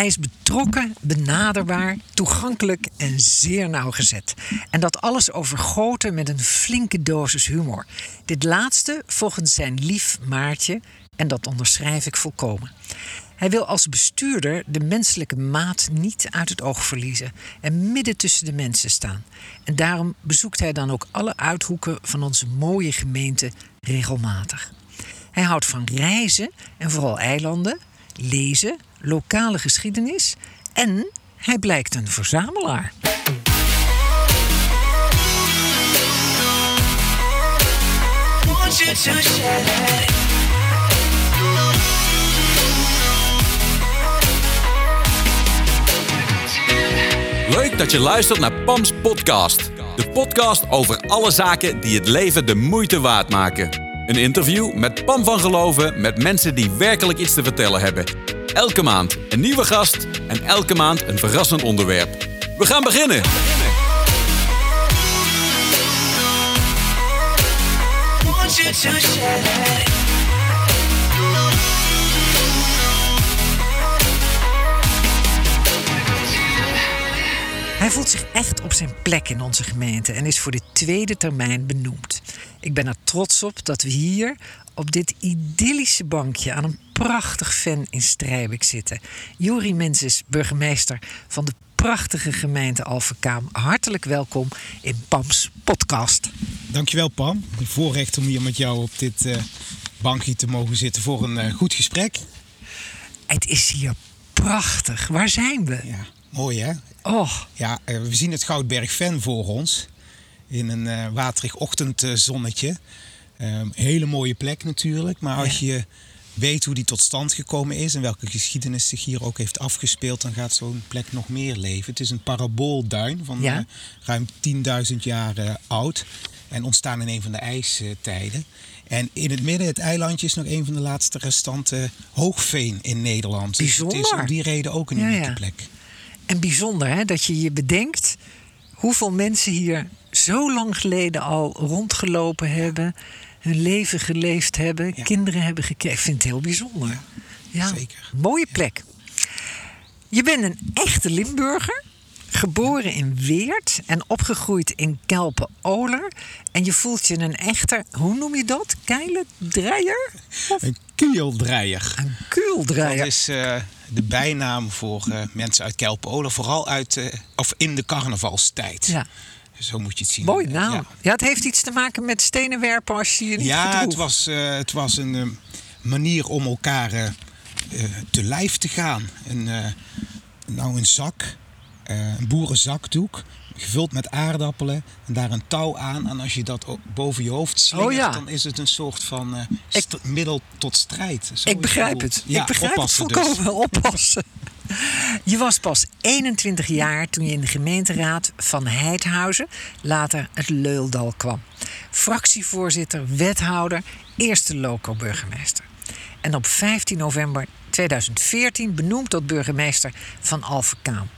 Hij is betrokken, benaderbaar, toegankelijk en zeer nauwgezet. En dat alles overgoten met een flinke dosis humor. Dit laatste volgens zijn lief Maartje, en dat onderschrijf ik volkomen. Hij wil als bestuurder de menselijke maat niet uit het oog verliezen en midden tussen de mensen staan. En daarom bezoekt hij dan ook alle uithoeken van onze mooie gemeente regelmatig. Hij houdt van reizen en vooral eilanden, lezen, lokale geschiedenis en hij blijkt een verzamelaar. Leuk dat je luistert naar Pams podcast. De podcast over alle zaken die het leven de moeite waard maken. Een interview met Pam van Geloven met mensen die werkelijk iets te vertellen hebben. Elke maand een nieuwe gast en elke maand een verrassend onderwerp. We gaan beginnen. Hij voelt zich echt op zijn plek in onze gemeente en is voor de tweede termijn benoemd. Ik ben er trots op dat we hier op dit idyllische bankje aan een prachtig ven in Strijbik zitten. Juri Mens is burgemeester van de prachtige gemeente Alphenkaam. Hartelijk welkom in Pams podcast. Dankjewel Pam. Een voorrecht om hier met jou op dit eh, bankje te mogen zitten voor een eh, goed gesprek. Het is hier prachtig. Waar zijn we? Ja, mooi hè? Oh, Ja, eh, we zien het Goudberg Ven voor ons. In een eh, waterig ochtendzonnetje. Ehm, hele mooie plek natuurlijk. Maar als je weet hoe die tot stand gekomen is... en welke geschiedenis zich hier ook heeft afgespeeld... dan gaat zo'n plek nog meer leven. Het is een paraboolduin van Ja. eh, ruim 10.000 jaar oud. En ontstaan in een van de ijstijden. En in het midden, het eilandje, is nog een van de laatste restanten hoogveen in Nederland. Dus het is om die reden ook een Ja, unieke ja. plek. En bijzonder hè, dat je je bedenkt hoeveel mensen hier zo lang geleden al rondgelopen hebben, hun leven geleefd hebben, Ja. kinderen hebben gekregen. Ik vind het heel bijzonder. Ja, zeker. Mooie plek. Je bent een echte Limburger, geboren in Weert en opgegroeid in Kelpen-Oler. En je voelt je een echte, hoe noem je dat? Keilendreier? Of Een kueldreier. een kuuldreier? Dat is eh, de bijnaam voor eh, mensen uit Kelpen-Oler. Vooral uit, eh, of in de carnavalstijd. Ja. Zo moet je het zien. Mooi naam. Ja, Ja. het heeft iets te maken met stenen werpen als je je niet ja gedroeg. het, was, eh, het was een manier om elkaar eh, eh, te lijf te gaan. Een, eh, nou, een zak, eh, een boerenzakdoek, gevuld met aardappelen. En daar een touw aan. En als je dat boven je hoofd slingert, Oh ja. dan is het een soort van eh, middel tot strijd. Zo Ik begrijp het. Ja, ik begrijp het dus. volkomen. Oppassen. Je was pas 21 jaar toen je in de gemeenteraad van Heidhuizen, later het Leuldal, kwam. Fractievoorzitter, wethouder, eerste loco-burgemeester. En op 15 november 2014 benoemd tot burgemeester van Alphenkaam.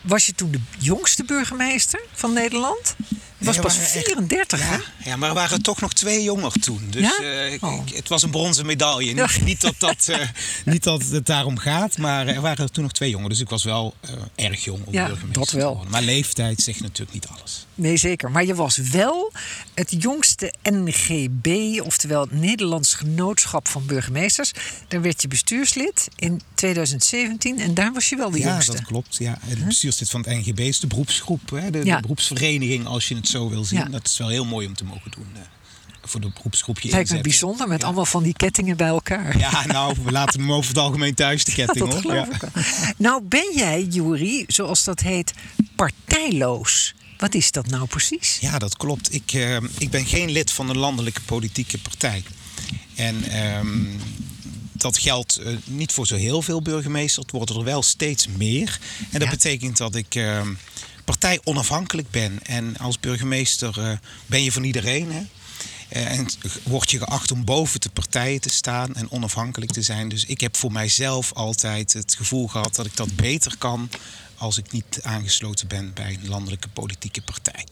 Was je toen de jongste burgemeester van Nederland? Je was pas we waren echt- 34, hè? Ja, maar er waren toch nog twee jonger toen. Dus Ja? eh, Oh. het was een bronzen medaille. Niet, Ja. niet, dat, dat, eh, niet dat het daarom gaat, maar er waren toen nog twee jonger. Dus ik was wel eh, erg jong om Ja, burgemeester dat wel. Maar leeftijd zegt natuurlijk niet alles. Nee, zeker. Maar je was wel het jongste NGB, oftewel het Nederlands Genootschap van Burgemeesters. Daar werd je bestuurslid in 2017 en daar was je wel de ja, jongste. dat klopt. Ja. Het bestuurslid van het NGB is de beroepsgroep. Hè? De, Ja. de beroepsvereniging, als je het zo wil zien. Ja. Dat is wel heel mooi om te mogen doen. eh, voor de beroepsgroep je Lijkt me inzetten. bijzonder met Ja. allemaal van die kettingen bij elkaar. Ja, nou, we laten hem over het algemeen thuis, de ketting. dat hoor. Ja. Nou ben jij, Juri, zoals dat heet, partijloos. Wat is dat nou precies? Ja, dat klopt. Ik, eh, ik ben geen lid van een landelijke politieke partij. En ehm, dat geldt eh, niet voor zo heel veel burgemeesters. Het worden er wel steeds meer. En dat betekent dat ik ehm partij onafhankelijk ben. En als burgemeester eh, ben je van iedereen. Hè? Eh, en word je geacht om boven de partijen te staan en onafhankelijk te zijn. Dus ik heb voor mijzelf altijd het gevoel gehad dat ik dat beter kan als ik niet aangesloten ben bij een landelijke politieke partij.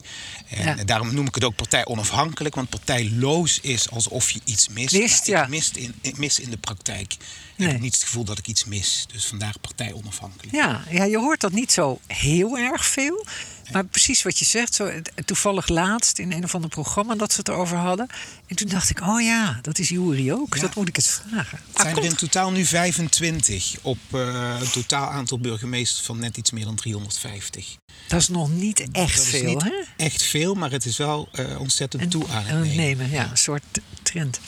En Ja. daarom noem ik het ook partij onafhankelijk, want partijloos is alsof je iets mist. Mist, ja. Ik mist in, ik mis in de praktijk. Ik Nee. heb niet het gevoel dat ik iets mis. Dus vandaar partij onafhankelijk. Ja, ja, je hoort dat niet zo heel erg veel. Maar precies wat je zegt, zo, toevallig laatst in een of ander programma dat ze het erover hadden. En toen dacht ik, oh ja, dat is Jury ook. Ja. Dat moet ik eens vragen. Het zijn er in komt- totaal nu 25 op eh, een totaal aantal burgemeesters van net iets meer dan 350. Dat is nog niet echt dat veel, niet hè? echt veel, maar het is wel eh, ontzettend toe aan het nemen. nemen, ja, een soort trend.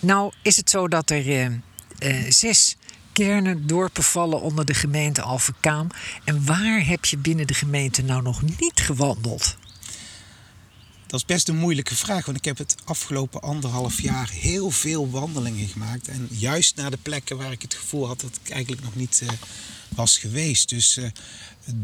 Nou is het zo dat er eh, eh, zes kernen dorpen vallen onder de gemeente Alphenkaam. En waar heb je binnen de gemeente nou nog niet gewandeld? Dat is best een moeilijke vraag, want ik heb het afgelopen anderhalf jaar heel veel wandelingen gemaakt. En juist naar de plekken waar ik het gevoel had dat ik eigenlijk nog niet eh, was geweest. Dus eh,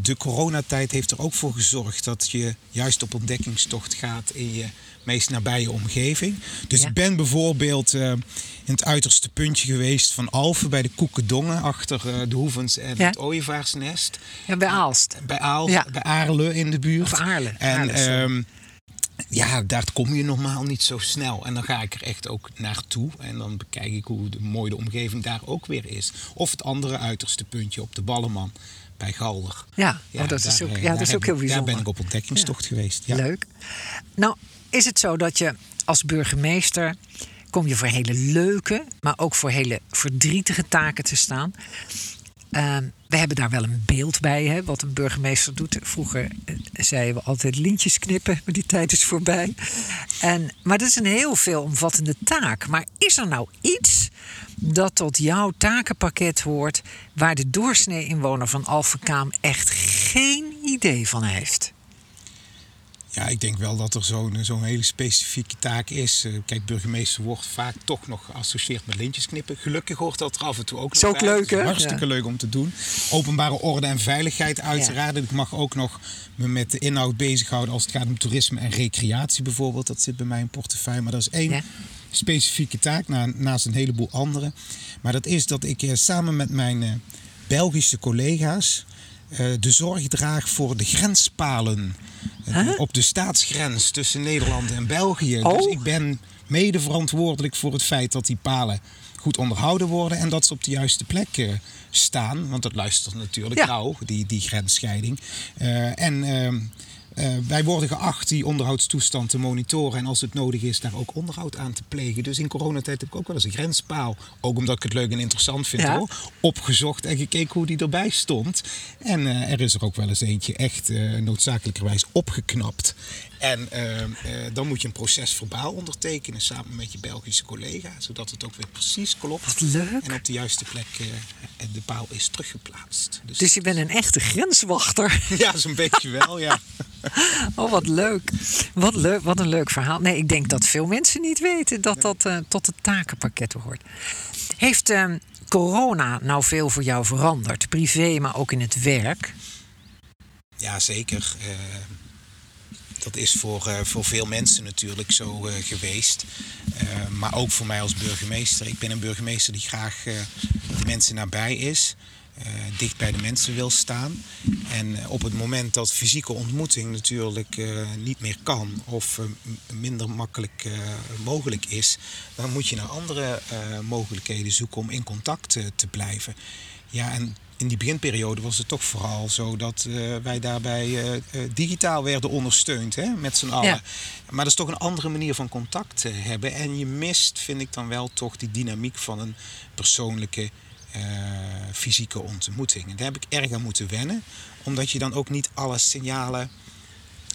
de coronatijd heeft er ook voor gezorgd dat je juist op ontdekkingstocht gaat in je meest nabije omgeving. Dus Ja. ik ben bijvoorbeeld eh, in het uiterste puntje geweest van Alphen bij de Koekendongen achter de Hoevens en Ja. het Ooievaarsnest. Ja, bij Aalst. Bij Aal, Ja. bij Aarle in de buurt. Of Aarle. En Aarle, ja, daar kom je normaal niet zo snel. En dan ga ik er echt ook naartoe. En dan bekijk ik hoe de, mooi de omgeving daar ook weer is. Of het andere uiterste puntje op de Balleman bij Galder. Ja, oh, dat is ook, eh, ja, dat is ook heel bijzonder. Daar ben ik op ontdekkingstocht geweest. Ja. Leuk. Nou, is het zo dat je als burgemeester kom je voor hele leuke, maar ook voor hele verdrietige taken te staan. Ehm, we hebben daar wel een beeld bij, hè, wat een burgemeester doet. Vroeger eh, zeiden we altijd lintjes knippen, maar die tijd is voorbij. En, maar dat is een heel veelomvattende taak. Maar is er nou iets dat tot jouw takenpakket hoort... waar de doorsnee inwoner van Alphenkaam echt geen idee van heeft? Ja, ik denk wel dat er zo'n zo'n hele specifieke taak is. Eh, Kijk, burgemeester wordt vaak toch nog geassocieerd met lintjes knippen. Gelukkig hoort dat er af en toe ook nog bij. leuk, hè? Hartstikke Ja. leuk om te doen. Openbare orde en veiligheid uiteraard. Ik mag ook nog me met de inhoud bezighouden als het gaat om toerisme en recreatie bijvoorbeeld. Dat zit bij mij in portefeuille. Maar dat is één Ja. specifieke taak na- naast een heleboel andere. Maar dat is dat ik eh, samen met mijn eh, Belgische collega's de zorg draag voor de grenspalen Huh? op de staatsgrens tussen Nederland en België. Oh. Dus ik ben mede verantwoordelijk voor het feit dat die palen goed onderhouden worden en dat ze op de juiste plek eh, staan. Want dat luistert natuurlijk Ja. nauw, die, die grensscheiding. Eh, en eh, wij worden geacht die onderhoudstoestand te monitoren en als het nodig is daar ook onderhoud aan te plegen. Dus in coronatijd heb ik ook wel eens een grenspaal, ook omdat ik het leuk en interessant vind Ja. hoor, opgezocht en gekeken hoe die erbij stond. En eh, er is er ook wel eens eentje echt eh, noodzakelijkerwijs opgeknapt. En eh, eh, dan moet je een proces verbaal ondertekenen samen met je Belgische collega, zodat het ook weer precies klopt. Wat leuk. En op de juiste plek eh, de paal is teruggeplaatst. Dus, Dus je bent een echte grenswachter. ja, zo'n beetje wel, ja. Oh, wat leuk. Wat, leuk. wat een leuk verhaal. Nee, ik denk dat veel mensen niet weten dat dat eh, tot het takenpakket hoort. Heeft ehm, corona nou veel voor jou veranderd? Privé, maar ook in het werk? Ja, zeker. Eh, dat is voor, eh, voor veel mensen natuurlijk zo eh, geweest. Eh, maar ook voor mij als burgemeester. Ik ben een burgemeester die graag de mensen nabij is. Eh, dicht bij de mensen wil staan. En eh, op het moment dat fysieke ontmoeting natuurlijk eh, niet meer kan of minder makkelijk mogelijk is, dan moet je naar andere mogelijkheden zoeken om in contact te blijven. Ja, en in die beginperiode was het toch vooral zo dat wij daarbij digitaal werden ondersteund hè, met z'n allen. Ja. Maar dat is toch een andere manier van contact hebben. En je mist, vind ik dan wel, toch die dynamiek van een persoonlijke eh, fysieke ontmoeting. En daar heb ik erg aan moeten wennen, omdat je dan ook niet alle signalen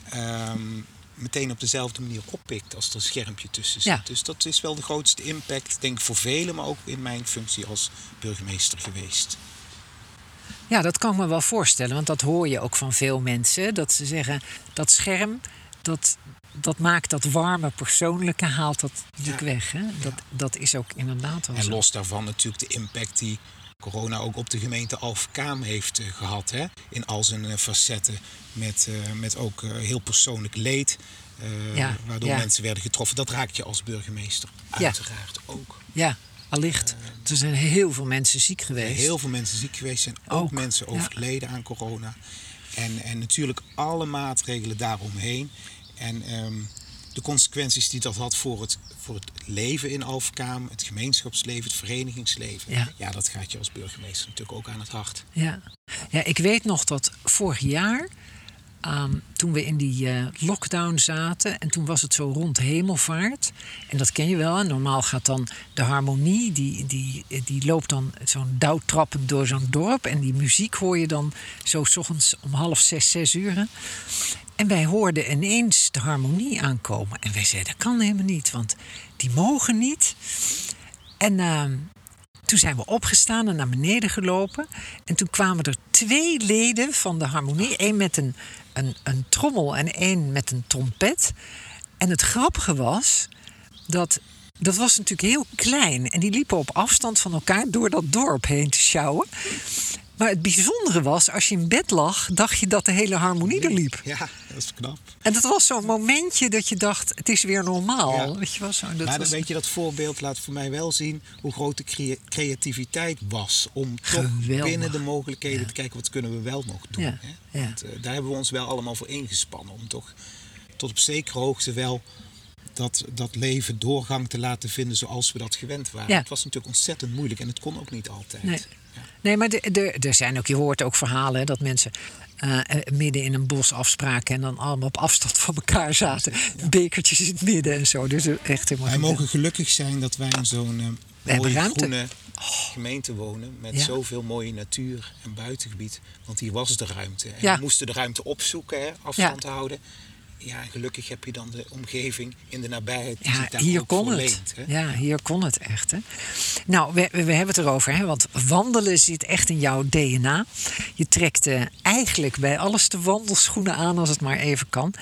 ehm, meteen op dezelfde manier oppikt als er een schermpje tussen zit. Ja. Dus dat is wel de grootste impact, denk ik, voor velen, maar ook in mijn functie als burgemeester geweest. Ja, dat kan ik me wel voorstellen. Want dat hoor je ook van veel mensen. Dat ze zeggen, dat scherm, dat, dat maakt dat warme persoonlijke, haalt dat natuurlijk Ja. weg. Hè? Dat, dat is ook inderdaad wel En los daarvan natuurlijk de impact die corona ook op de gemeente Alphenkaam heeft eh, gehad. Hè? In al zijn eh, facetten. Met, eh, met ook heel persoonlijk leed. Ja, waardoor ja. mensen werden getroffen. Dat raakt je als burgemeester Ja. uiteraard ook. Ja, allicht. Er zijn heel veel mensen ziek geweest. Heel veel mensen ziek geweest zijn, ook, Ook, mensen overleden aan corona. En, en natuurlijk alle maatregelen daaromheen. En ehm, de consequenties die dat had voor het, voor het leven in Alphenkaam, het gemeenschapsleven, het verenigingsleven. Ja. dat gaat je als burgemeester natuurlijk ook aan het hart. Ja. ja, ik weet nog dat vorig jaar, ehm, toen we in die eh, lockdown zaten... en toen was het zo rond hemelvaart. En dat ken je wel. hè. Normaal gaat dan de harmonie, die, die, die loopt dan zo'n douwtrappend door zo'n dorp. En die muziek hoor je dan zo 's ochtends om half zes, zes uur. En wij hoorden ineens de harmonie aankomen. En wij zeiden, dat kan helemaal niet, want die mogen niet. En ehm, toen zijn we opgestaan en naar beneden gelopen. En toen kwamen er twee leden van de harmonie. één met een, een, een trommel en één met een trompet. En het grappige was dat... Dat was natuurlijk heel klein. En die liepen op afstand van elkaar door dat dorp heen te sjouwen. Maar het bijzondere was, als je in bed lag, dacht je dat de hele harmonie er liep. Ja, dat is knap. En dat was zo'n momentje dat je dacht, het is weer normaal. Ja. Weet je wel, zo, dat maar dan was weet je, dat voorbeeld laat voor mij wel zien hoe groot de crea- creativiteit was. Om toch Geweldig. binnen de mogelijkheden te kijken wat kunnen we wel nog doen. Ja, Hè? Want, eh, daar hebben we ons wel allemaal voor ingespannen. Om toch tot op zekere hoogte wel dat, dat leven doorgang te laten vinden zoals we dat gewend waren. Het was natuurlijk ontzettend moeilijk en het kon ook niet altijd. Nee. Nee, maar er zijn ook, je hoort ook verhalen hè, dat mensen eh, eh, midden in een bos afspraken en dan allemaal op afstand van elkaar zaten. Bekertjes in het midden en zo. Dus echt helemaal. Wij mogen gelukkig zijn dat wij in zo'n eh, mooie ruimte. groene gemeente wonen. Met Ja. zoveel mooie natuur en buitengebied. Want hier was de ruimte. En Ja. we moesten de ruimte opzoeken, hè, afstand houden. Ja, gelukkig heb je dan de omgeving in de nabijheid die Ja, hier kon het. hè. Ja, hier kon het echt. Hè? Nou, we, we hebben het erover, hè? want wandelen zit echt in jouw DNA. Je trekt eh, eigenlijk bij alles de wandelschoenen aan als het maar even kan.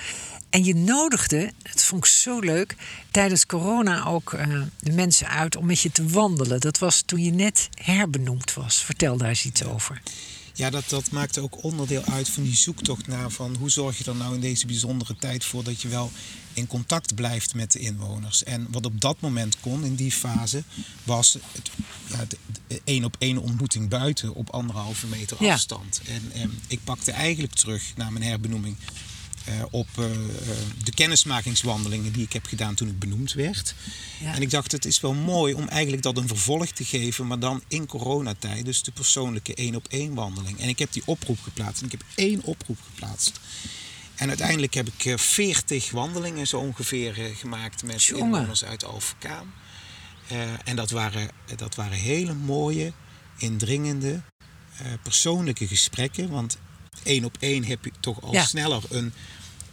En je nodigde, dat vond ik zo leuk, tijdens corona ook eh, de mensen uit om met je te wandelen. Dat was toen je net herbenoemd was. Vertel daar eens iets over. Ja, dat, dat maakt ook onderdeel uit van die zoektocht naar van hoe zorg je er nou in deze bijzondere tijd voor dat je wel in contact blijft met de inwoners. En wat op dat moment kon in die fase was het, ja, de, één op één ontmoeting buiten op anderhalve meter Ja. afstand. En, en ik pakte eigenlijk terug naar mijn herbenoeming op eh, eh, de kennismakingswandelingen die ik heb gedaan toen ik benoemd werd. Ja. En ik dacht, het is wel mooi om eigenlijk dat een vervolg te geven, maar dan in coronatijd, dus de persoonlijke één op één wandeling. En ik heb die oproep geplaatst en ik heb één oproep geplaatst. En uiteindelijk heb ik eh, 40 wandelingen zo ongeveer eh, gemaakt met Jongen. inwoners uit Alphenkaam. Eh, en dat waren, dat waren hele mooie, indringende, eh, persoonlijke gesprekken. Want één op één heb je toch al Ja. sneller een,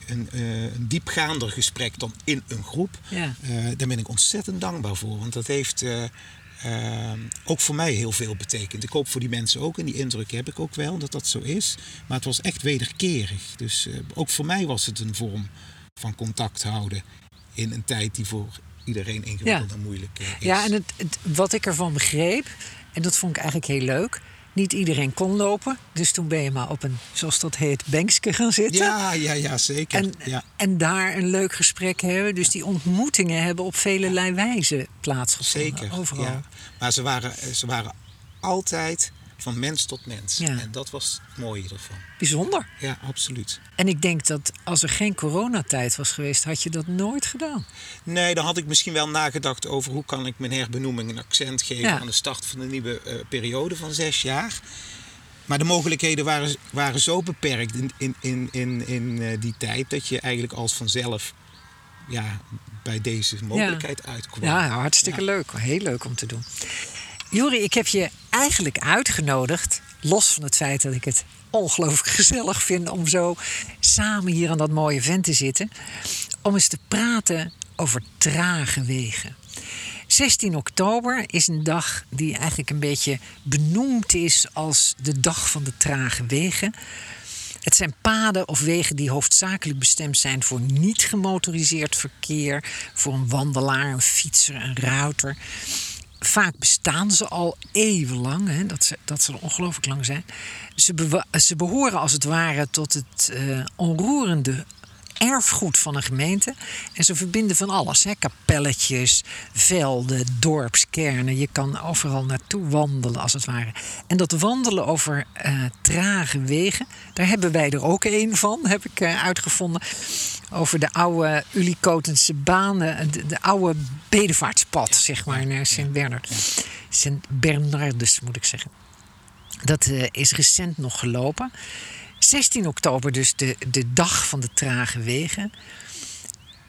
een, eh, een diepgaander gesprek dan in een groep. Ja. Eh, daar ben ik ontzettend dankbaar voor. Want dat heeft eh, ook voor mij heel veel betekend. Ik hoop voor die mensen ook, en die indruk heb ik ook wel, dat dat zo is. Maar het was echt wederkerig. Dus ook voor mij was het een vorm van contact houden in een tijd die voor iedereen ingewikkeld Ja. en moeilijk is. Ja, en het, het- wat ik ervan begreep, en dat vond ik eigenlijk heel leuk. Niet iedereen kon lopen. Dus toen ben je maar op een, zoals dat heet, bankske gaan zitten. ja, ja, ja, zeker. En, ja. en daar een leuk gesprek hebben. Dus die ontmoetingen hebben op velelei wijze plaatsgevonden. Zeker. Overal. Ja. Maar ze waren, ze waren altijd van mens tot mens. Ja. En dat was het mooie ervan. Bijzonder. Ja, absoluut. En ik denk dat als er geen coronatijd was geweest, had je dat nooit gedaan. Nee, dan had ik misschien wel nagedacht over hoe kan ik mijn herbenoeming een accent geven Ja. aan de start van de nieuwe eh, periode van zes jaar. Maar de mogelijkheden waren, waren zo beperkt in, in, in, in, in eh, die tijd dat je eigenlijk als vanzelf ja, bij deze mogelijkheid uitkwam. Ja, hartstikke leuk. Heel leuk om te doen. Jori, ik heb je eigenlijk uitgenodigd, los van het feit dat ik het ongelooflijk gezellig vind om zo samen hier aan dat mooie vent te zitten, om eens te praten over trage wegen. 16 oktober is een dag die eigenlijk een beetje benoemd is als de dag van de trage wegen. Het zijn paden of wegen die hoofdzakelijk bestemd zijn voor niet gemotoriseerd verkeer, voor een wandelaar, een fietser, een ruiter. Vaak bestaan ze al eeuwenlang, hè, dat, ze, dat ze ongelooflijk lang zijn. Ze, ze behoren als het ware tot het eh, onroerende erfgoed van een gemeente. En ze verbinden van alles. Hè? Kapelletjes, velden, dorpskernen. Je kan overal naartoe wandelen als het ware. En dat wandelen over eh, trage wegen, daar hebben wij er ook een van, heb ik eh, uitgevonden. Over de oude Ulikotense banen, de, de oude bedevaartspad, zeg maar, naar Sint-Bernard. Sint-Bernardus, moet ik zeggen. Dat eh, is recent nog gelopen. 16 oktober dus de, de dag van de trage wegen.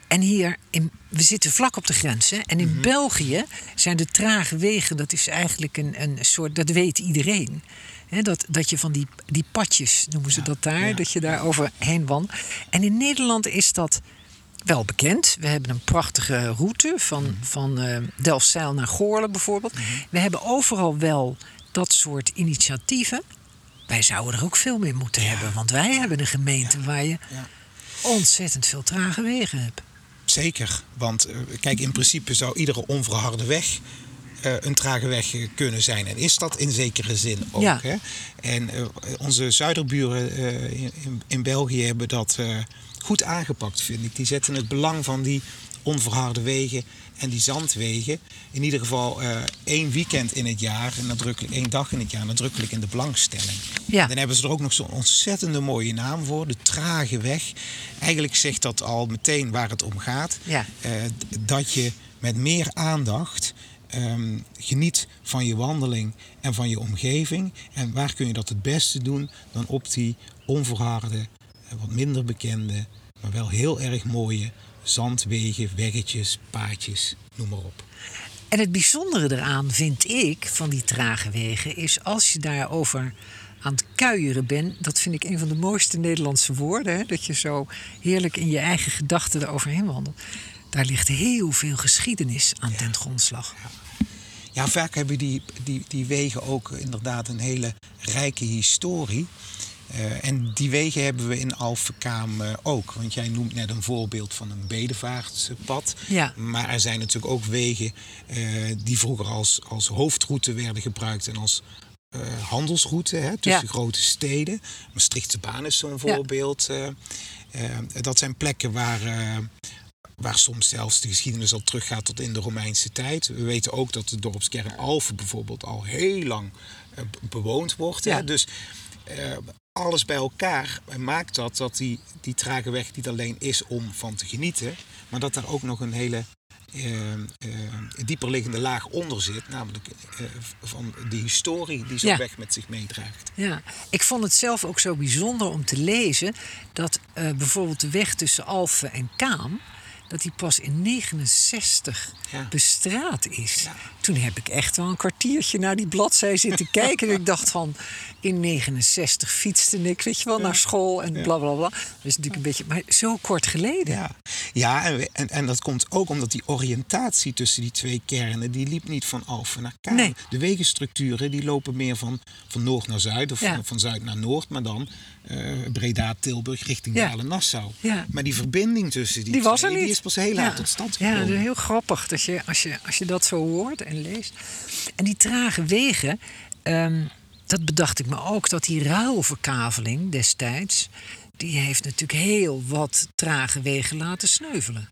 En hier, in, we zitten vlak op de grens. Hè? En in België zijn de trage wegen, dat is eigenlijk een, een soort, dat weet iedereen. Hè, dat, dat je van die, die padjes, noemen ze dat daar, ja. dat je daar overheen wandelt. En in Nederland is dat wel bekend. We hebben een prachtige route van, van eh Delfzijl naar Goorlen bijvoorbeeld. We hebben overal wel dat soort initiatieven. Wij zouden er ook veel meer moeten hebben. Want wij hebben een gemeente waar je Ja. ontzettend veel trage wegen hebt. Zeker, want eh, kijk, in principe zou iedere onverharde weg eh, een trage weg eh, kunnen zijn. En is dat in zekere zin ook. Ja. Hè? En onze zuiderburen in, in, België hebben dat goed aangepakt, vind ik. Die zetten het belang van die onverharde wegen en die zandwegen in ieder geval eh, één weekend in het jaar, en nadrukkelijk één dag in het jaar, nadrukkelijk in de belangstelling. Ja. Dan hebben ze er ook nog zo'n ontzettende mooie naam voor, de trage weg. Eigenlijk zegt dat al meteen waar het om gaat. Ja. Eh, dat je met meer aandacht ehm, geniet van je wandeling en van je omgeving. En waar kun je dat het beste doen dan op die onverharde, eh, wat minder bekende, maar wel heel erg mooie zandwegen, weggetjes, paadjes, noem maar op. En het bijzondere eraan vind ik van die trage wegen is als je daarover aan het kuieren bent, dat vind ik een van de mooiste Nederlandse woorden, hè, dat je zo heerlijk in je eigen gedachten eroverheen wandelt. Daar ligt heel veel geschiedenis aan ten grondslag. Ja, vaak hebben die, die, die wegen ook inderdaad een hele rijke historie. Eh, en die wegen hebben we in Alphenkaam eh, ook. Want jij noemt net een voorbeeld van een bedevaartspad. Ja. Maar er zijn natuurlijk ook wegen eh, die vroeger als, als hoofdroute werden gebruikt en als handelsroute hè, tussen Ja. grote steden. Maastrichtse baan is zo'n voorbeeld. Eh, dat zijn plekken waar, waar soms zelfs de geschiedenis al teruggaat tot in de Romeinse tijd. We weten ook dat de dorpskern Alphen bijvoorbeeld al heel lang be- bewoond wordt. Ja. Hè? Dus alles bij elkaar maakt dat dat die, die trage weg niet alleen is om van te genieten, maar dat daar ook nog een hele eh, eh, dieperliggende laag onder zit, namelijk eh, van de historie die zo'n Ja. weg met zich meedraagt. Ja, ik vond het zelf ook zo bijzonder om te lezen dat bijvoorbeeld de weg tussen Alphen en Kaam, dat die pas in 69 Ja. bestraat is. Ja. Toen heb ik echt wel een kwartiertje naar die bladzij zitten kijken. en ik dacht van, in 69 fietste ik, weet je wel, naar school en bla bla bla. Dat is natuurlijk een beetje, maar zo kort geleden. Ja, ja en, en, en dat komt ook omdat die oriëntatie tussen die twee kernen, die liep niet van Alphen naar Kaam. Nee. De wegenstructuren die lopen meer van, van noord naar zuid of van, van zuid naar noord, maar dan eh, Breda, Tilburg richting Ja. Ja. Maar die verbinding tussen die, Die was er twee, niet. die is pas heel laat tot stand Ja, gekomen. dat is heel grappig dat je, als, je, als je dat zo hoort en leest. En die trage wegen, ehm, dat bedacht ik me ook, dat die ruilverkaveling destijds, die heeft natuurlijk heel wat trage wegen laten sneuvelen.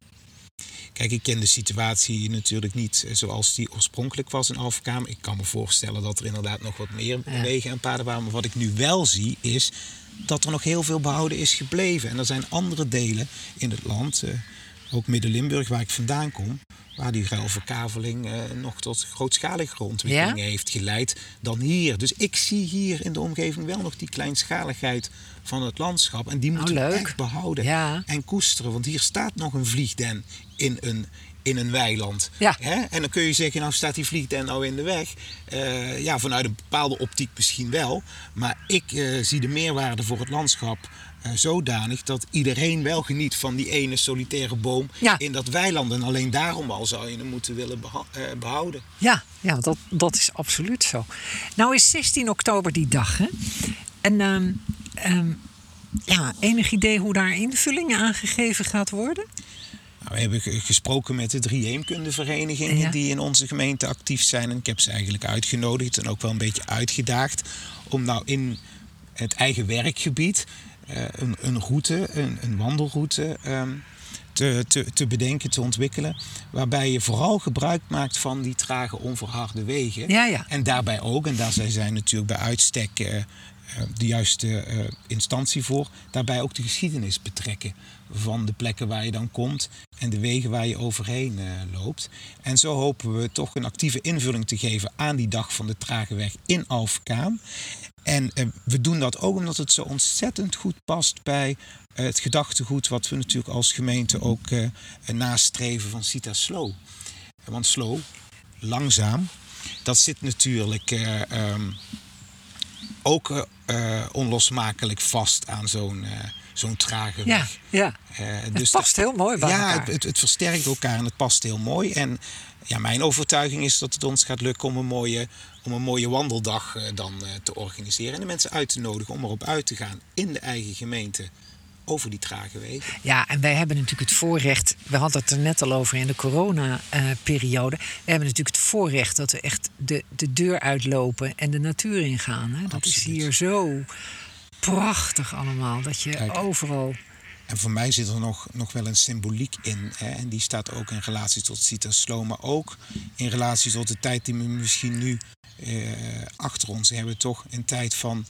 Kijk, ik ken de situatie natuurlijk niet eh, zoals die oorspronkelijk was in Alphenkaam. Ik kan me voorstellen dat er inderdaad nog wat meer Ja. wegen en paden waren. Maar wat ik nu wel zie is dat er nog heel veel behouden is gebleven. En er zijn andere delen in het land, eh, ook Midden-Limburg waar ik vandaan kom... waar die ruilverkaveling eh, nog tot grootschaligere ontwikkelingen Ja? heeft geleid dan hier. Dus ik zie hier in de omgeving wel nog die kleinschaligheid van het landschap. En die moeten we leuk. echt behouden Ja. en koesteren. Want hier staat nog een vliegden in een, in een weiland. Ja. Hè? En dan kun je zeggen, nou staat die vliegden nou in de weg. Eh, ja, vanuit een bepaalde optiek misschien wel. Maar ik eh, zie de meerwaarde voor het landschap eh, zodanig... dat iedereen wel geniet van die ene solitaire boom Ja. in dat weiland. En alleen daarom al zou je hem moeten willen beha- eh, behouden. Ja, ja dat, dat is absoluut zo. Nou is 16 oktober die dag, hè? En ehm, ehm, ja, enig idee hoe daar invulling aan gegeven gaat worden? Nou, we hebben ge- gesproken met de drie heemkundeverenigingen Ja. die in onze gemeente actief zijn. En ik heb ze eigenlijk uitgenodigd en ook wel een beetje uitgedaagd om nou in het eigen werkgebied een, een route, een, een wandelroute ehm, te, te, te bedenken, te ontwikkelen. Waarbij je vooral gebruik maakt van die trage, onverharde wegen. Ja, ja. En daarbij ook, en daar zijn zij natuurlijk bij uitstek eh, eh, de juiste eh, instantie voor, daarbij ook de geschiedenis betrekken van de plekken waar je dan komt en de wegen waar je overheen eh, loopt. En zo hopen we toch een actieve invulling te geven aan die dag van de trage weg in Alphen En eh, we doen dat ook omdat het zo ontzettend goed past bij eh, het gedachtegoed wat we natuurlijk als gemeente ook eh, nastreven van Cita Slow. Want slow, langzaam, dat zit natuurlijk eh, ehm, ook eh, eh, onlosmakelijk vast aan zo'n eh, zo'n trage Ja, weg. ja. Eh, Het dus past heel mooi bij ja, elkaar. het, het, het versterkt elkaar en het past heel mooi. En ja, mijn overtuiging is dat het ons gaat lukken om een mooie, om een mooie wandeldag dan te organiseren. En de mensen uit te nodigen om erop uit te gaan in de eigen gemeente over die trage wegen. Ja, en wij hebben natuurlijk het voorrecht. We hadden het er net al over in de corona-periode. we hebben natuurlijk het voorrecht dat we echt de, de deur uitlopen en de natuur ingaan. Hè? Dat is hier zo prachtig allemaal. Dat je Kijk. overal. En voor mij zit er nog, nog wel een symboliek in. Hè? En die staat ook in relatie tot Cita Slow, maar ook in relatie tot de tijd die we misschien nu eh, achter ons hebben. Toch een tijd van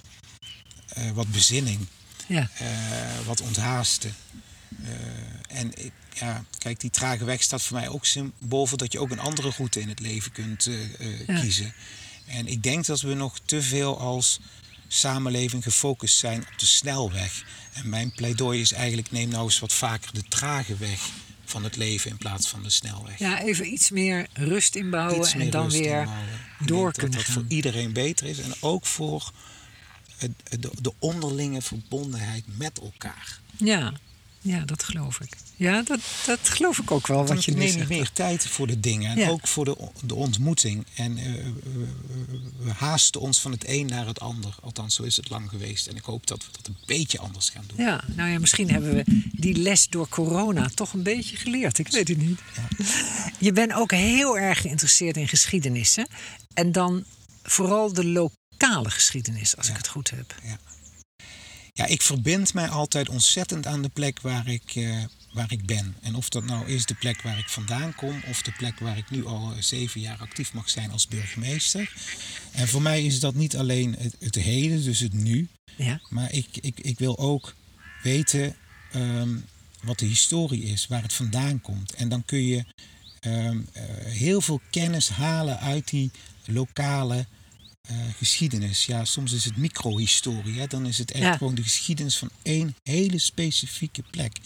eh, wat bezinning. Ja, eh, wat onthaasten. Eh, en ja, kijk, die trage weg staat voor mij ook symbool voor dat je ook een andere route in het leven kunt eh, Ja. kiezen. En ik denk dat we nog te veel als samenleving gefocust zijn op de snelweg. En mijn pleidooi is eigenlijk: neem nou eens wat vaker de trage weg van het leven in plaats van de snelweg. ja even iets meer rust inbouwen Iets en dan weer door denk kunnen dat dat voor iedereen beter is en ook voor de, de onderlinge verbondenheid met elkaar. Ja, ja, dat geloof ik. Ja, dat, dat geloof ik ook wel. Want Wat je nu neem zegt. meer tijd voor de dingen. En Ja. ook voor de, de ontmoeting. En eh, we, we- haasten ons van het een naar het ander. Althans, zo is het lang geweest. En ik hoop dat we dat een beetje anders gaan doen. Ja, nou ja, misschien hebben we die les door corona toch een beetje geleerd. Ik weet het niet. Je bent ook heel erg geïnteresseerd in geschiedenis. Hè? En dan vooral de lokale geschiedenis, als ik het goed heb. Ja, ik verbind mij altijd ontzettend aan de plek waar ik, eh, waar ik ben. En of dat nou is de plek waar ik vandaan kom... of de plek waar ik nu al eh, zeven jaar actief mag zijn als burgemeester. En voor mij is dat niet alleen het, het heden, dus het nu... Ja, Maar ik, ik, ik wil ook weten ehm, wat de historie is, waar het vandaan komt. En dan kun je ehm, eh, heel veel kennis halen uit die lokale eh, geschiedenis. Ja, soms is het microhistorie. Hè? Dan is het echt Ja. gewoon de geschiedenis van één hele specifieke plek.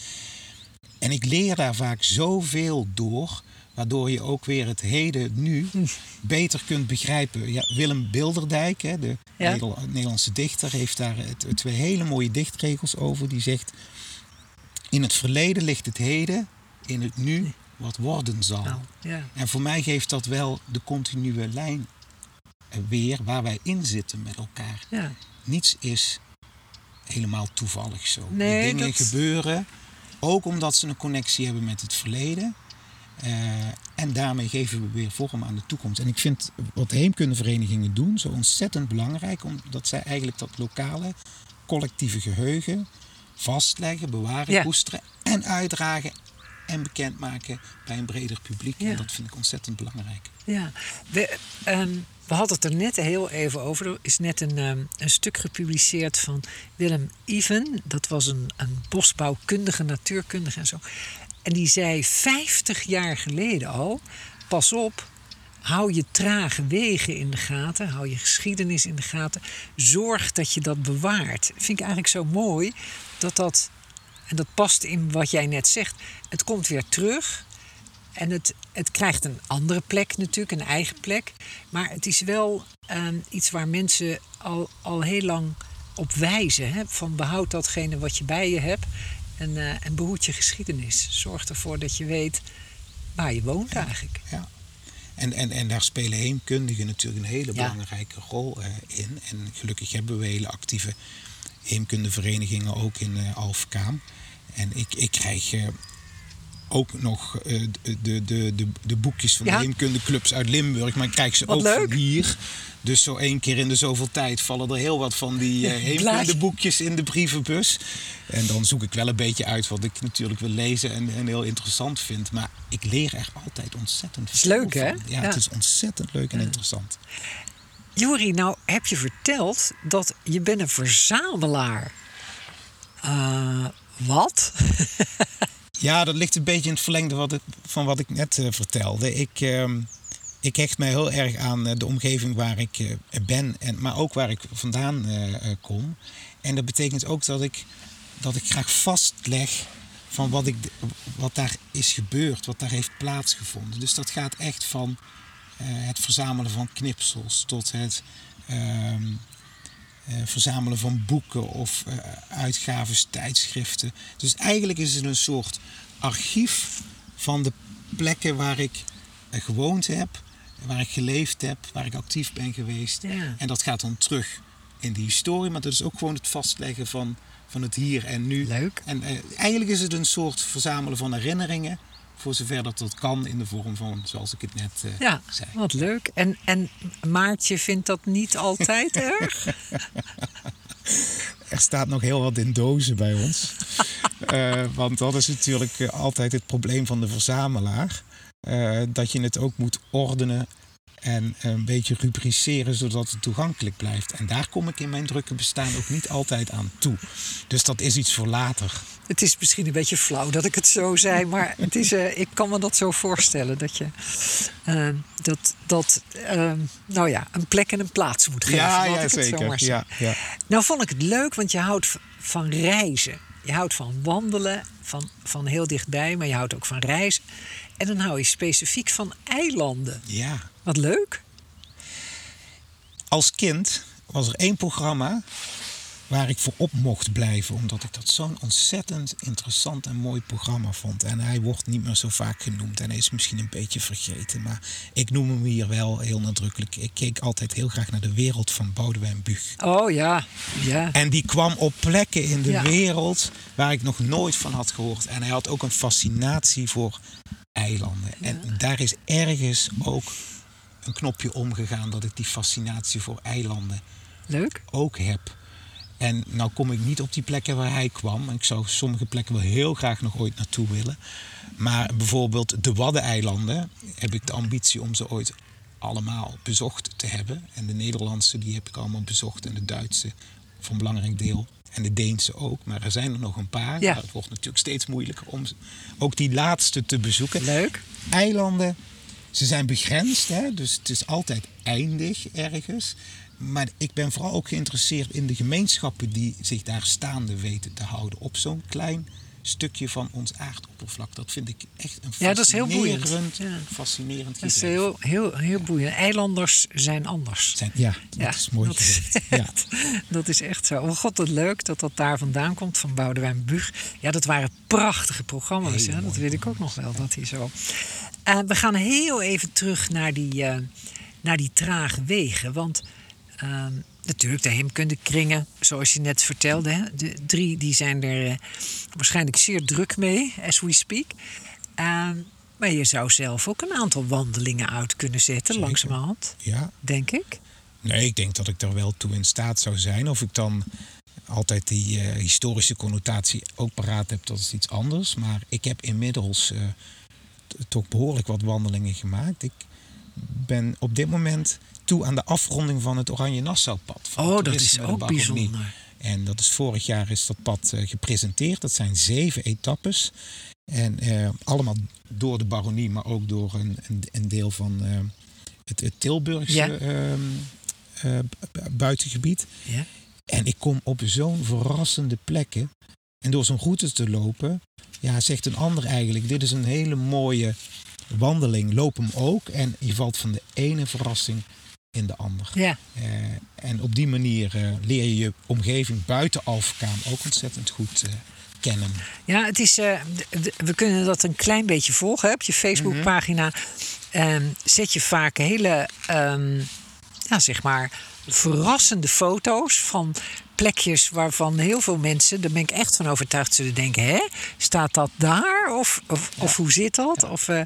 En ik leer daar vaak zoveel door, waardoor je ook weer het heden nu beter kunt begrijpen. Ja, Willem Bilderdijk, hè, de Ja. Nederlandse dichter, heeft daar twee hele mooie dichtregels over. Die zegt: In het verleden ligt het heden, in het nu wat worden zal. ja. En voor mij geeft dat wel de continue lijn weer waar wij in zitten met elkaar. ja. Niets is helemaal toevallig zo. Nee, Die dingen dat- gebeuren ook omdat ze een connectie hebben met het verleden. Eh, en daarmee geven we weer vorm aan de toekomst. En ik vind wat heemkundeverenigingen doen zo ontzettend belangrijk, omdat zij eigenlijk dat lokale collectieve geheugen vastleggen, bewaren, Ja. koesteren en uitdragen en bekendmaken bij een breder publiek. Ja. En dat vind ik ontzettend belangrijk. Ja, we, ehm, we hadden het er net heel even over. Er is net een, ehm, een stuk gepubliceerd van Willem Even. Dat was een, een bosbouwkundige, natuurkundige en zo. En die zei 50 jaar geleden al: pas op, hou je trage wegen in de gaten, hou je geschiedenis in de gaten. Zorg dat je dat bewaart. Vind ik eigenlijk zo mooi dat dat. En dat past in wat jij net zegt. Het komt weer terug. En het, het krijgt een andere plek natuurlijk, een eigen plek. Maar het is wel ehm, iets waar mensen al, al heel lang op wijzen. Hè? Van behoud datgene wat je bij je hebt. En, eh, en behoed je geschiedenis. Zorg ervoor dat je weet waar je woont eigenlijk. Ja. En, en, en daar spelen heemkundigen natuurlijk een hele Ja. belangrijke rol eh, in. En gelukkig hebben we hele actieve heemkundeverenigingen ook in eh Alfkaam. En ik, ik krijg eh, ook nog eh, de, de, de, de, de boekjes van de heemkundeclubs uit Limburg. Maar ik krijg ze ook van hier. Dus zo één keer in de zoveel tijd vallen er heel wat van die eh heemkundeboekjes in de brievenbus. En dan zoek ik wel een beetje uit wat ik natuurlijk wil lezen en, en heel interessant vind. Maar ik leer er altijd ontzettend Is veel leuk, hè? Ja, het is ontzettend leuk en interessant. Jori, nou heb je verteld dat je bent een verzamelaar. Eh, wat? Ja, dat ligt een beetje in het verlengde wat van wat ik net eh, vertelde. Ik, ehm, ik hecht mij heel erg aan eh, de omgeving waar ik eh, ben, en, maar ook waar ik vandaan kom. En dat betekent ook dat ik, dat ik graag vastleg van wat, ik, wat daar is gebeurd, wat daar heeft plaatsgevonden. Dus dat gaat echt van het verzamelen van knipsels tot het ehm, eh, verzamelen van boeken of eh, uitgaves, tijdschriften. Dus eigenlijk is het een soort archief van de plekken waar ik eh, gewoond heb, waar ik geleefd heb, waar ik actief ben geweest. Ja. En dat gaat dan terug in de historie, maar dat is ook gewoon het vastleggen van, van het hier en nu. Leuk. En eh, eigenlijk is het een soort verzamelen van herinneringen, voor zover dat dat kan in de vorm van, zoals ik het net eh, Ja, zei. wat leuk. En, en Maartje vindt dat niet altijd erg? Er staat nog heel wat in dozen bij ons. Eh, want dat is natuurlijk eh, altijd het probleem van de verzamelaar. Dat je het ook moet ordenen en een beetje rubriceren zodat het toegankelijk blijft. En daar kom ik in mijn drukke bestaan ook niet altijd aan toe. Dus dat is iets voor later. Het is misschien een beetje flauw dat ik het zo zei, maar het is, eh, ik kan me dat zo voorstellen. Dat je eh, dat, dat eh, nou ja, een plek en een plaats moet geven. ik het zo maar zeggen. Ja, ja. Nou vond ik het leuk, want je houdt van reizen. Je houdt van wandelen, van, van heel dichtbij, maar je houdt ook van reizen. En dan hou je specifiek van eilanden. ja. Wat leuk. Als kind was er één programma waar ik voor op mocht blijven. Omdat ik dat zo'n ontzettend interessant en mooi programma vond. En hij wordt niet meer zo vaak genoemd. En hij is misschien een beetje vergeten. Maar ik noem hem hier wel heel nadrukkelijk. Ik keek altijd heel graag naar de wereld van Boudewijn Buug. Oh ja, ja. En die kwam op plekken in de Ja. wereld waar ik nog nooit van had gehoord. En hij had ook een fascinatie voor eilanden. En daar is ergens ook een knopje omgegaan dat ik die fascinatie voor eilanden Leuk. ook heb. En nou kom ik niet op die plekken waar hij kwam. Ik zou sommige plekken wel heel graag nog ooit naartoe willen. Maar bijvoorbeeld de Waddeneilanden heb ik de ambitie om ze ooit allemaal bezocht te hebben. En de Nederlandse die heb ik allemaal bezocht en de Duitse voor een belangrijk deel. En de Deense ook, maar er zijn er nog een paar. Ja. Maar het wordt natuurlijk steeds moeilijker om ook die laatste te bezoeken. Leuk. Eilanden, ze zijn begrensd, hè? dus het is altijd eindig ergens. Maar ik ben vooral ook geïnteresseerd in de gemeenschappen die zich daar staande weten te houden. Op zo'n klein stukje van ons aardoppervlak. Dat vind ik echt een Ja, dat is heel boeiend. fascinerend, Ja. fascinerend Dat is heel, heel, heel boeiend. Eilanders zijn anders. Zijn, ja, dat is mooi dat is, gezegd. Ja. echt, dat is echt zo. Oh god, wat leuk dat dat daar vandaan komt, van Boudewijn Buug. Ja, dat waren prachtige programma's. Hè? Dat weet ik ook nog wel, dat hij zo... Eh, we gaan heel even terug naar die, eh, naar die trage wegen. Want ehm, natuurlijk, de heemkundekringen, zoals je net vertelde... Hè? de drie die zijn er eh, waarschijnlijk zeer druk mee, as we speak... Ehm, maar je zou zelf ook een aantal wandelingen uit kunnen zetten, Zeker. langzamerhand, ja, denk ik. Nee, ik denk dat ik er wel toe in staat zou zijn. Of ik dan altijd die historische connotatie ook paraat heb, dat is iets anders. Maar ik heb inmiddels toch behoorlijk wat wandelingen gemaakt. Ik ben op dit moment toe aan de afronding van het Oranje Nassau-pad. Oh, dat is ook bijzonder. En dat is vorig jaar is dat pad eh, gepresenteerd. Dat zijn zeven etappes. En eh, allemaal door de baronie, maar ook door een, een, deel van eh, het, het Tilburgse Ja. ehm, eh, bu- buitengebied. Ja? En ik kom op zo'n verrassende plekken. En door zo'n route te lopen, ja, zegt een ander eigenlijk: dit is een hele mooie wandeling. Loop hem ook. En je valt van de ene verrassing in de ander. Ja, Eh, en op die manier eh, leer je je omgeving buiten Alphenkaam ook ontzettend goed eh, kennen. ja het is, we kunnen dat een klein beetje volgen. hè. Op je Facebookpagina ehm, zet je vaak hele, ehm, ja, zeg maar, verrassende foto's van plekjes waarvan heel veel mensen, daar ben ik echt van overtuigd, zullen denken: hè, staat dat daar? Of, of, of hoe zit dat? Of eh,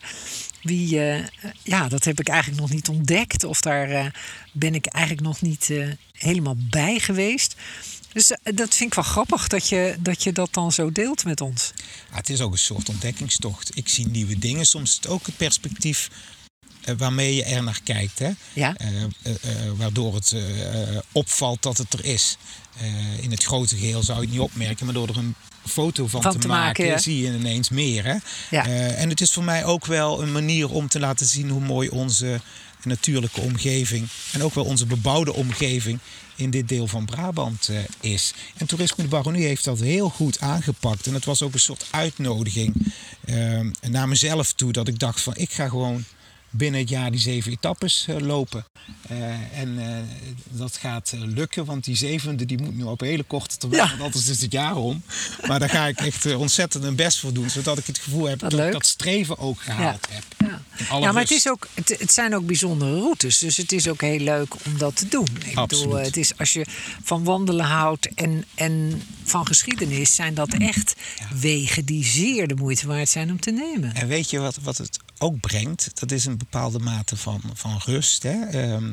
wie, eh, ja, dat heb ik eigenlijk nog niet ontdekt. Of daar eh, ben ik eigenlijk nog niet helemaal bij geweest. Dus dat vind ik wel grappig dat je, dat je dat dan zo deelt met ons. Ja, het is ook een soort ontdekkingstocht. Ik zie nieuwe dingen. Soms is het ook het perspectief waarmee je er naar kijkt. Hè? Ja. Eh, eh, eh, waardoor het eh, eh, opvalt dat het er is. Eh, in het grote geheel zou je het niet opmerken, maar door er een foto van, Van te, te maken, zie je ineens meer. Hè? Ja. Eh, en het is voor mij ook wel een manier om te laten zien hoe mooi onze natuurlijke omgeving en ook wel onze bebouwde omgeving in dit deel van Brabant eh, is. En Toerisme de Baronie heeft dat heel goed aangepakt. En het was ook een soort uitnodiging eh, naar mezelf toe. Dat ik dacht van ik ga gewoon binnen het jaar die zeven etappes eh, lopen. Eh, en eh, dat gaat lukken, want die zevende die moet nu op hele korte termijn, Ja. want anders is het jaar om. Maar daar ga ik echt ontzettend mijn best voor doen, zodat ik het gevoel heb dat ik dat streven ook gehaald heb. Ja. Ja, maar het, is ook, het, het zijn ook bijzondere routes. Dus het is ook heel leuk om dat te doen. Ik bedoel, Absoluut. eh, het is als je van wandelen houdt en, en van geschiedenis, zijn dat echt wegen die zeer de moeite waard zijn om te nemen. En weet je wat, wat het ook brengt? Dat is een bepaalde mate van, van rust. Hè? Ehm,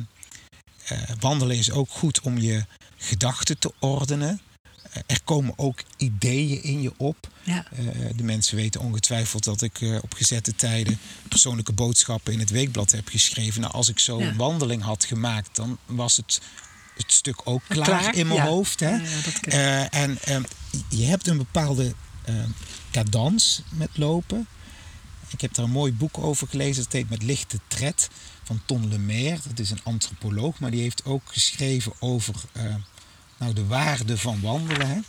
eh, wandelen is ook goed om je gedachten te ordenen. Eh, er komen ook ideeën in je op. Ja. Eh, de mensen weten ongetwijfeld dat ik op gezette tijden persoonlijke boodschappen in het weekblad heb geschreven. Nou, als ik zo'n Ja. wandeling had gemaakt, dan was het, het stuk ook klaar, Klaar, in mijn ja. hoofd. Hè? En ehm, je hebt een bepaalde ehm cadans met lopen. Ik heb daar een mooi boek over gelezen. Dat heet Met lichte tred van Ton Lemaire. Dat is een antropoloog, maar die heeft ook geschreven over eh, nou, de waarde van wandelen. Hè?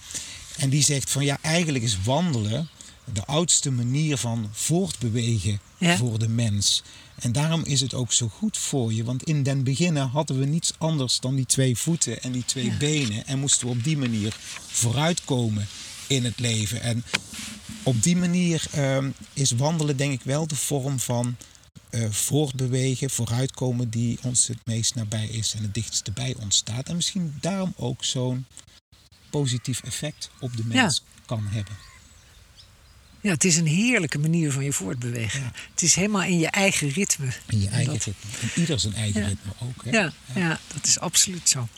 En die zegt van ja, eigenlijk is wandelen de oudste manier van voortbewegen Ja. voor de mens. En daarom is het ook zo goed voor je. Want in den beginnen hadden we niets anders dan die twee voeten en die twee benen. En moesten we op die manier vooruitkomen in het leven. En op die manier ehm, is wandelen denk ik wel de vorm van eh, voortbewegen, vooruitkomen die ons het meest nabij is en het dichtst bij ons staat. En misschien daarom ook zo'n positief effect op de mens kan hebben. Ja, het is een heerlijke manier van je voortbewegen. Het is helemaal in je eigen ritme. In je En eigen dat- ritme. En ieder zijn eigen Ja. ritme ook. Hè? Ja, ja, dat is absoluut zo.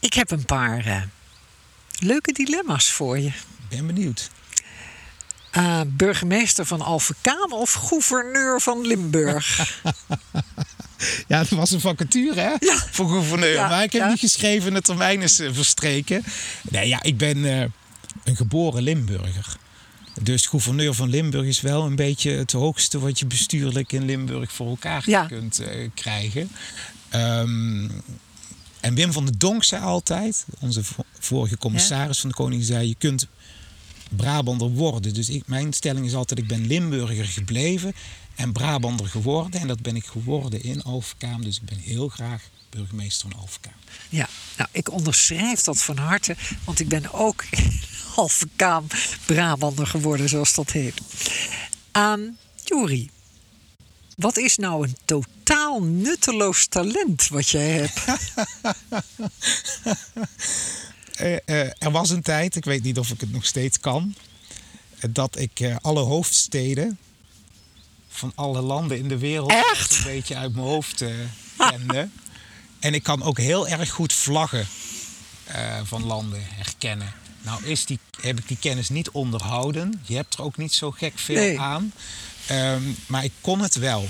Ik heb een paar eh, leuke dilemma's voor je. Ik ben benieuwd. Eh, burgemeester van Alphenkaan of gouverneur van Limburg? Ja, dat was een vacature hè? Ja. voor gouverneur. Ja, maar ik heb ja. niet geschreven, de termijn is eh, verstreken. Nee, ja, ik ben eh, een geboren Limburger. Dus gouverneur van Limburg is wel een beetje het hoogste wat je bestuurlijk in Limburg voor elkaar kunt krijgen. Ehm, en Wim van der Donk zei altijd, onze vo- vorige commissaris van de Koning, zei: Je kunt Brabander worden. Dus ik, mijn stelling is altijd: ik ben Limburger gebleven en Brabander geworden. En dat ben ik geworden in Alphenkaam. Dus ik ben heel graag burgemeester van Alphenkaam. Ja, nou, ik onderschrijf dat van harte, want ik ben ook halve kaam Brabander geworden, zoals dat heet. Aan Juri, wat is nou een totaal nutteloos talent wat jij hebt? Eh, eh, er was een tijd, ik weet niet of ik het nog steeds kan, eh, dat ik alle hoofdsteden van alle landen in de wereld Echt? een beetje uit mijn hoofd kende. en ik kan ook heel erg goed vlaggen van landen herkennen. Nou is die, heb ik die kennis niet onderhouden. Je hebt er ook niet zo gek veel Nee. aan. Ehm, maar ik kon het wel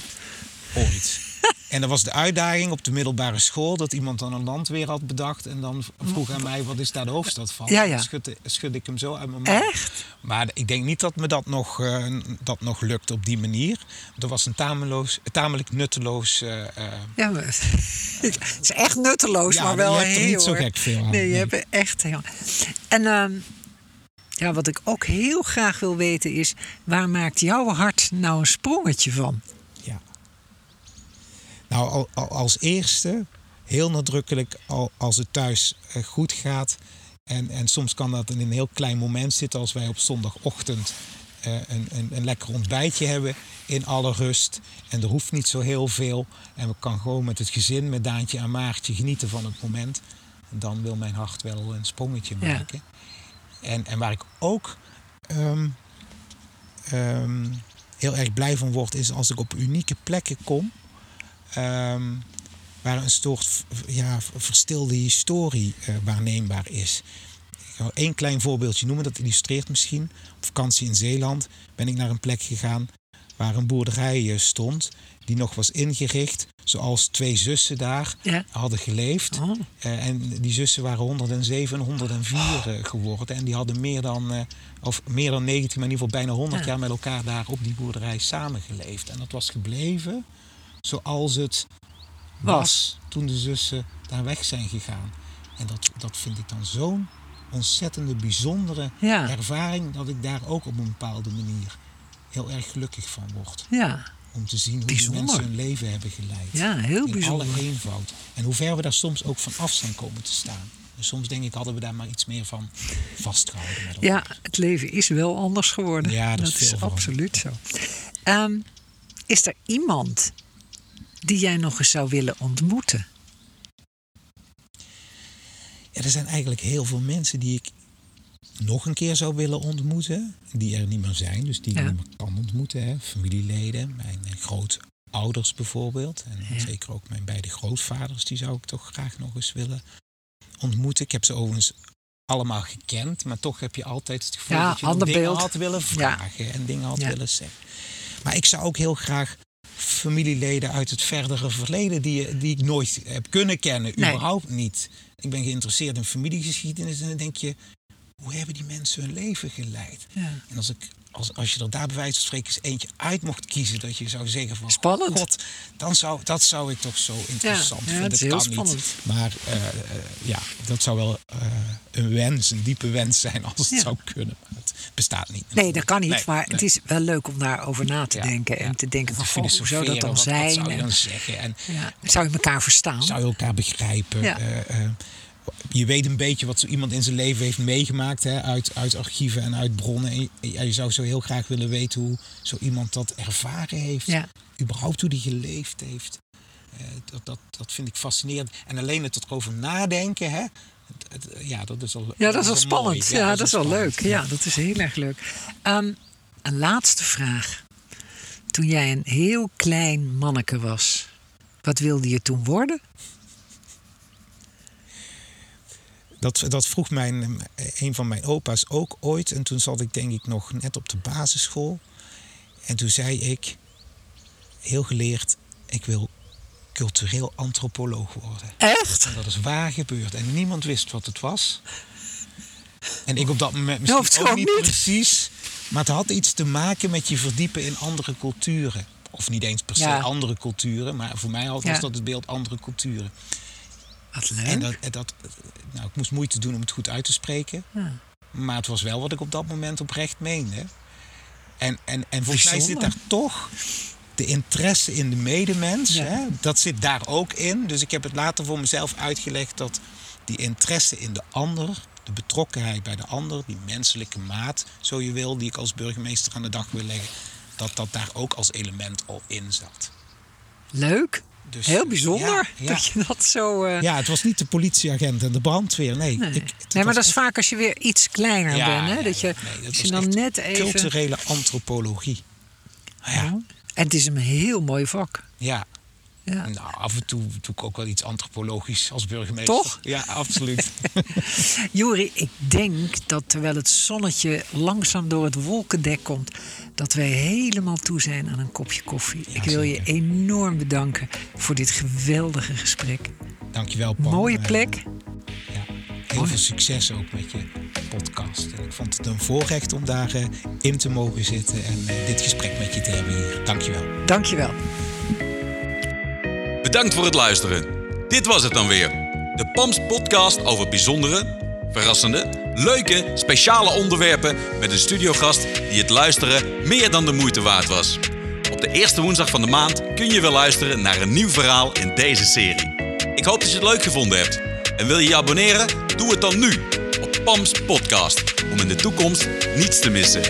ooit. En dat was de uitdaging op de middelbare school dat iemand dan een land weer had bedacht. En dan vroeg aan mij: wat is daar de hoofdstad van? Ja, ja. Schudde, schudde ik hem zo uit mijn mouw. Echt? Maar ik denk niet dat me dat nog, eh, dat nog lukt op die manier. Dat was een tameloos, tamelijk nutteloos. eh, eh, Ja, maar, het is echt nutteloos, Ja, maar wel je hebt er heel, niet zo gek veel aan, Nee, je nee. hebt echt heel. En ehm, ja, wat ik ook heel graag wil weten is, waar maakt jouw hart nou een sprongetje van? Nou, al, al- als eerste, heel nadrukkelijk, al, als het thuis eh, goed gaat. En, en soms kan dat in een heel klein moment zitten, als wij op zondagochtend eh, een, een, een lekker ontbijtje hebben in alle rust. En er hoeft niet zo heel veel. En we kan gewoon met het gezin, met Daantje en Maartje, genieten van het moment. dan wil mijn hart wel een sprongetje Ja. maken. En, en waar ik ook ehm, ehm, heel erg blij van word, is als ik op unieke plekken kom. Ehm, waar een soort ja, verstilde historie eh, waarneembaar is. Ik ga één klein voorbeeldje noemen, dat illustreert misschien. Op vakantie in Zeeland ben ik naar een plek gegaan waar een boerderij eh, stond, die nog was ingericht zoals twee zussen daar Ja. hadden geleefd. Oh. Eh, en die zussen waren 107 en 104 eh, geworden. En die hadden meer dan, of meer dan 19, maar in ieder geval bijna 100 Ja. jaar met elkaar daar op die boerderij samengeleefd. En dat was gebleven zoals het was, toen de zussen daar weg zijn gegaan. En dat, dat vind ik dan zo'n ontzettende bijzondere Ja. ervaring dat ik daar ook op een bepaalde manier heel erg gelukkig van word. Ja. Om te zien hoe die mensen hun leven hebben geleid. ja, heel In bijzonder. alle eenvoud. En hoe ver we daar soms ook van af zijn komen te staan. Dus soms denk ik, hadden we daar maar iets meer van vastgehouden met. Ja, het leven is wel anders geworden. Ja, dat is absoluut zo. Ehm, is er iemand die jij nog eens zou willen ontmoeten? Ja, er zijn eigenlijk heel veel mensen die ik nog een keer zou willen ontmoeten. Die er niet meer zijn, dus die ik Ja. niet meer kan ontmoeten. Hè. Familieleden, mijn grootouders bijvoorbeeld. En Ja. zeker ook mijn beide grootvaders, die zou ik toch graag nog eens willen ontmoeten. Ik heb ze overigens allemaal gekend, maar toch heb je altijd het gevoel Ja, dat je dingen beeld. had willen vragen en dingen had willen zeggen. Maar ik zou ook heel graag familieleden uit het verdere verleden die, die ik nooit heb kunnen kennen, Nee. überhaupt niet. Ik ben geïnteresseerd in familiegeschiedenis en dan denk je, hoe hebben die mensen hun leven geleid? Ja. En als, ik, als, als je er daar bij wijze van spreken eens eentje uit mocht kiezen, dat je zou zeggen van Spannend. God, dan zou, dat zou ik toch zo interessant ja, vinden. is Dat kan spannend. niet. Maar eh, eh, ja, dat zou wel eh, een wens, een diepe wens zijn als het Ja. zou kunnen. Maar het bestaat niet. Nee, dat kan niet, Nee, maar nee. het is wel leuk om daarover na te Ja, denken. ja. En te denken van, hoe zou dat dan wat- zijn? Wat zou je En- zeggen? En ja, zou je elkaar verstaan? zou je elkaar begrijpen? Je weet een beetje wat zo iemand in zijn leven heeft meegemaakt hè, uit, uit archieven en uit bronnen. En je, zou zo heel graag willen weten hoe zo iemand dat ervaren heeft. Ja. Überhaupt hoe die geleefd heeft. Eh, dat, dat, dat vind ik fascinerend. En alleen het erover nadenken, hè, ja, dat is al Ja, dat is wel spannend. Ja, dat is wel leuk. Ja, dat is heel erg leuk. Ehm, een laatste vraag. Toen jij een heel klein manneke was, wat wilde je toen worden? Dat, dat vroeg mijn, een van mijn opa's ook ooit. En toen zat ik denk ik nog net op de basisschool. En toen zei ik, heel geleerd, ik wil cultureel antropoloog worden. Echt? En dat is waar gebeurd. En niemand wist wat het was. En ik op dat moment hoeft misschien ook gewoon niet niet. precies. Maar het had iets te maken met je verdiepen in andere culturen. Of niet eens per se Ja. andere culturen. Maar voor mij had- was dat het beeld andere culturen. Wat En dat, dat, nou, ik moest moeite doen om het goed uit te spreken. Ja. Maar het was wel wat ik op dat moment oprecht meende. En, en, en volgens mij zit daar toch de interesse in de medemens. Ja. Hè? Dat zit daar ook in. Dus ik heb het later voor mezelf uitgelegd dat die interesse in de ander, de betrokkenheid bij de ander, die menselijke maat, zo je wil, die ik als burgemeester aan de dag wil leggen, dat dat daar ook als element al in zat. Leuk. Dus, Heel bijzonder ja, ja. dat je dat zo... eh, Ja, het was niet de politieagent en de brandweer. Nee, Nee, ik, nee maar dat is vaak als je weer iets kleiner Ja, bent. Hè? dat je. Nee, dat je dan net even... Culturele antropologie. Ja, En het is een heel mooi vak. ja. Ja. Nou, af en toe doe ik ook wel iets antropologisch als burgemeester. Toch? Ja, absoluut. Jori, ik denk dat terwijl het zonnetje langzaam door het wolkendek komt, dat wij helemaal toe zijn aan een kopje koffie. ik wil je enorm bedanken voor dit geweldige gesprek. Dankjewel, Paul. Mooie Eh, plek. ja, heel veel succes ook met je podcast. Ik vond het een voorrecht om daarin in te mogen zitten en eh, dit gesprek met je te hebben hier. Dankjewel. Dankjewel. Bedankt voor het luisteren. Dit was het dan weer. De PAMS podcast over bijzondere, verrassende, leuke, speciale onderwerpen met een studiogast die het luisteren meer dan de moeite waard was. Op de eerste woensdag van de maand kun je weer luisteren naar een nieuw verhaal in deze serie. Ik hoop dat je het leuk gevonden hebt. En wil je je abonneren? Doe het dan nu op PAMS podcast om in de toekomst niets te missen.